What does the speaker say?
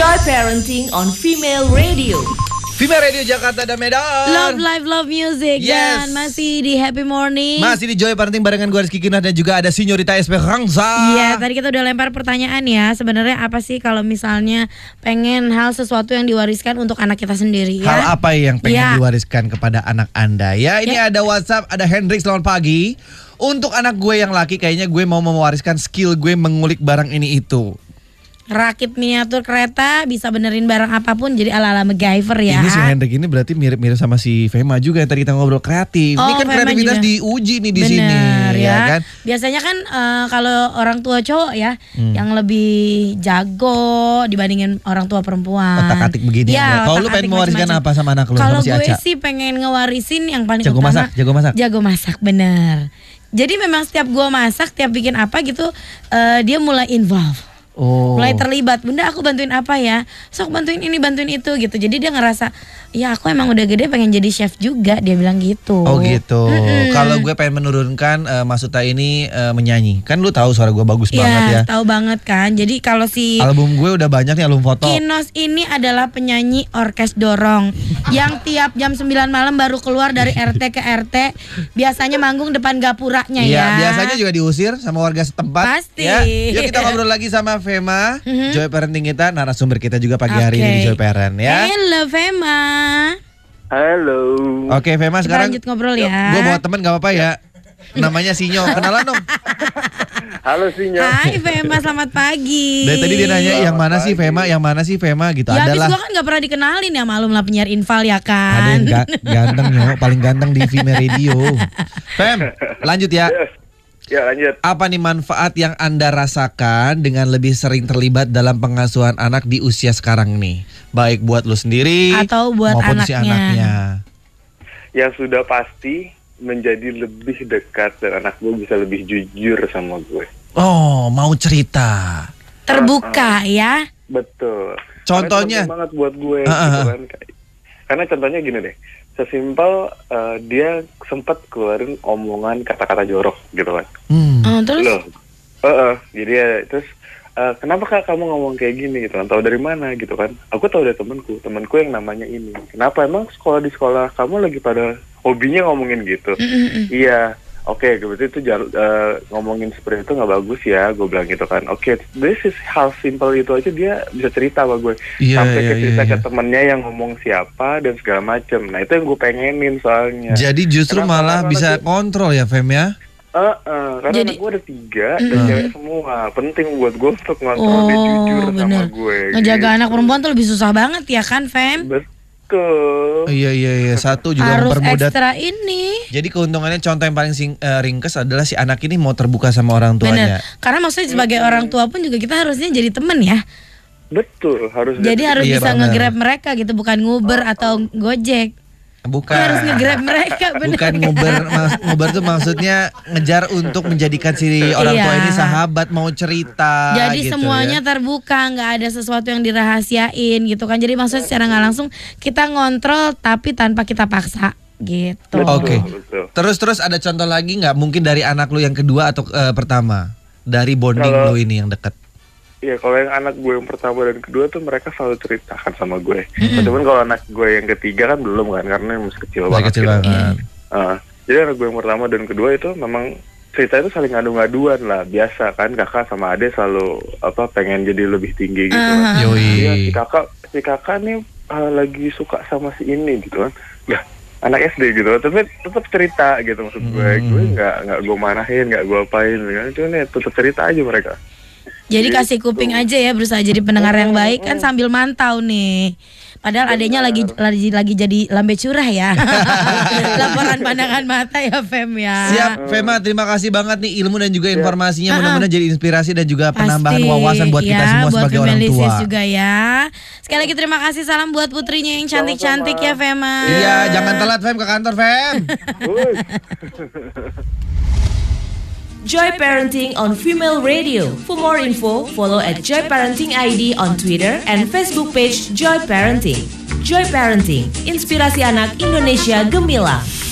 Joy Parenting on Female Radio. Female Radio Jakarta dan Medan. Love Live Love Music Yes. dan masih di Happy Morning. Masih di Joy Parenting barengan gue Rizky Kinah dan juga ada Sinyorita Esperanza. Iya, tadi kita udah lempar pertanyaan ya. Sebenarnya apa sih kalau misalnya pengen hal sesuatu yang diwariskan untuk anak kita sendiri ya? Hal apa yang pengen Ya. diwariskan kepada anak anda? Ya ini ada WhatsApp, ada Hendrik selamat pagi. Untuk anak gue yang laki kayaknya gue mau mewariskan skill gue mengulik barang ini itu. Rakit miniatur kereta bisa benerin barang apa pun jadi ala-ala MacGyver ya. Ini si Hendrik ini berarti mirip-mirip sama si Fema juga yang tadi kita ngobrol kreatif. ini Oh, kan Fema kreativitas juga. diuji nih di Bener, sini, ya. kan? Biasanya kan eh, kalau orang tua cowok ya Hmm. yang lebih jago dibandingin orang tua perempuan. Otak-atik begini ya. Kalau lu pengen mewariskan apa sama anak lu, Kalau si gue Aca? sih pengen ngewarisin yang paling Jago utama. masak, jago masak. Jago masak, bener. Jadi memang setiap gue masak, tiap bikin apa gitu, eh, dia mulai involve. Oh. Mulai terlibat, bunda aku bantuin apa ya? Sok bantuin ini, bantuin itu gitu. Jadi dia ngerasa, ya aku emang udah gede pengen jadi chef juga. Dia bilang gitu. Oh gitu. Mm-mm. Kalau gue pengen menurunkan eh, Masuta ini eh, menyanyi. Kan lu tahu suara gue bagus banget ya. Tahu banget kan. Jadi kalau si Album gue udah banyak nih album foto. Kinos ini adalah penyanyi orkes dorong yang tiap jam 9 malam baru keluar dari RT ke RT. Biasanya manggung depan gapuranya Iya, ya. biasanya juga diusir sama warga setempat. Pasti. Ya. Yuk kita ngobrol lagi sama Fema, Joy Parenting kita, narasumber kita juga pagi hari ini di Joy Parent ya. Hello Fema. Halo. Oke, Fema Kita sekarang lanjut ngobrol ya. Gue bawa temen gak apa-apa ya. Namanya Sinyo, kenalan dong. Halo Sinyo. Hai Fema, selamat pagi. Dari tadi dia nanya yang mana sih pagi. Fema, yang mana sih Fema gitu. Ya Adalah gua kan gak pernah dikenalin ya malum lah penyiar infal ya ada kan. yang ga- ganteng yo, paling ganteng di Vime Radio. Fem, lanjut ya. Yes. Ya lanjut. Apa nih manfaat yang Anda rasakan dengan lebih sering terlibat dalam pengasuhan anak di usia sekarang nih? Baik buat lu sendiri Atau buat maupun si anaknya. anaknya. Yang sudah pasti menjadi lebih dekat dan anak gue bisa lebih jujur sama gue. Oh, mau cerita. Terbuka ya. Betul. Contohnya? Banget buat gue Ah, ah, gitu kan. Karena contohnya gini deh. Sesimpel eh, dia sempat keluarin omongan kata-kata jorok gitu kan. Hmm. Oh, terus Loh. Heeh, jadi ya terus eh, kenapa kak kamu ngomong kayak gini gitu kan? Tahu dari mana gitu kan? Aku tahu dari temanku, temanku yang namanya ini. Kenapa emang sekolah di sekolah kamu lagi pada hobinya ngomongin gitu? Mm-mm-mm. Iya. Oke, berarti itu jar- eh, ngomongin seperti itu nggak bagus ya, gue bilang gitu kan. Oke, this is hal simple itu aja dia bisa cerita sama gue. Iya, Sampai iya, ke cerita iya, ke iya. temennya yang ngomong siapa dan segala macem. Nah itu yang gue pengenin soalnya. Jadi justru Kenapa? malah Karena bisa tuh- kontrol ya Fem ya? Eh, eh, karena Jadi- gue ada tiga dan cewek semua. Penting buat gue untuk ngontrol dia Oh, jujur sama bener. gue. Ngejaga gitu. anak perempuan tuh lebih susah banget ya kan, Fem? Betul. Iya iya iya satu juga Harus mempermudah. ekstra ini. Jadi keuntungannya contoh yang paling sing, eh, ringkes adalah si anak ini mau terbuka sama orang tuanya. Bener. Karena maksudnya sebagai orang tua pun juga kita harusnya jadi temen ya. Betul, harus Jadi harus Iya, bisa nge-grab mereka gitu, bukan nguber atau gojek. Bukan. Harus nge-grab mereka bener. Bukan nguber, nguber tuh maksudnya ngejar untuk menjadikan si orang tua Iya. ini sahabat mau cerita. Jadi gitu semuanya ya. terbuka, nggak ada sesuatu yang dirahasiain gitu kan. Jadi maksudnya secara nggak langsung kita ngontrol tapi tanpa kita paksa gitu. Oke. betul. Terus terus ada contoh lagi nggak? Mungkin dari anak lu yang kedua atau eh, pertama? Dari bonding Kalau- lu ini yang dekat. Iya, kalau yang anak gue yang pertama dan kedua tuh mereka selalu ceritakan sama gue. Nah, Cuman kalau anak gue yang ketiga kan belum kan, karena masih kecil Masih banget. kecil gitu. banget. Ah, jadi anak gue yang pertama dan kedua itu memang cerita itu saling ngadu-ngaduan lah, biasa kan kakak sama adik selalu apa pengen jadi lebih tinggi gitu. kan. Yoi. Iya, si kakak si kakak nih ah, lagi suka sama si ini gitu kan. Ya, anak SD gitu, tapi tetap cerita gitu maksud gue. Hmm. Gue nggak nggak gue marahin, nggak gue apain, kan. Itu nih tetap cerita aja mereka. Jadi Gitu. kasih kuping aja ya berusaha jadi pendengar yang baik kan sambil mantau nih. Padahal adanya lagi lagi lagi jadi lambe curah ya. Laporan pandangan mata ya Fem ya. Siap, Fema. Terima kasih banget nih ilmu dan juga informasinya. Mudah-mudahan jadi inspirasi dan juga penambahan Pasti, wawasan buat kita ya, semua buat sebagai orang tua. juga ya. Sekali lagi terima kasih salam buat putrinya yang cantik-cantik ya Fema. Iya, jangan telat Fem ke kantor Fem. Joy Parenting on Female Radio. For more info, follow at Joy Parenting ID on Twitter and Facebook page Joy Parenting. Joy Parenting, inspirasi anak Indonesia gemilang.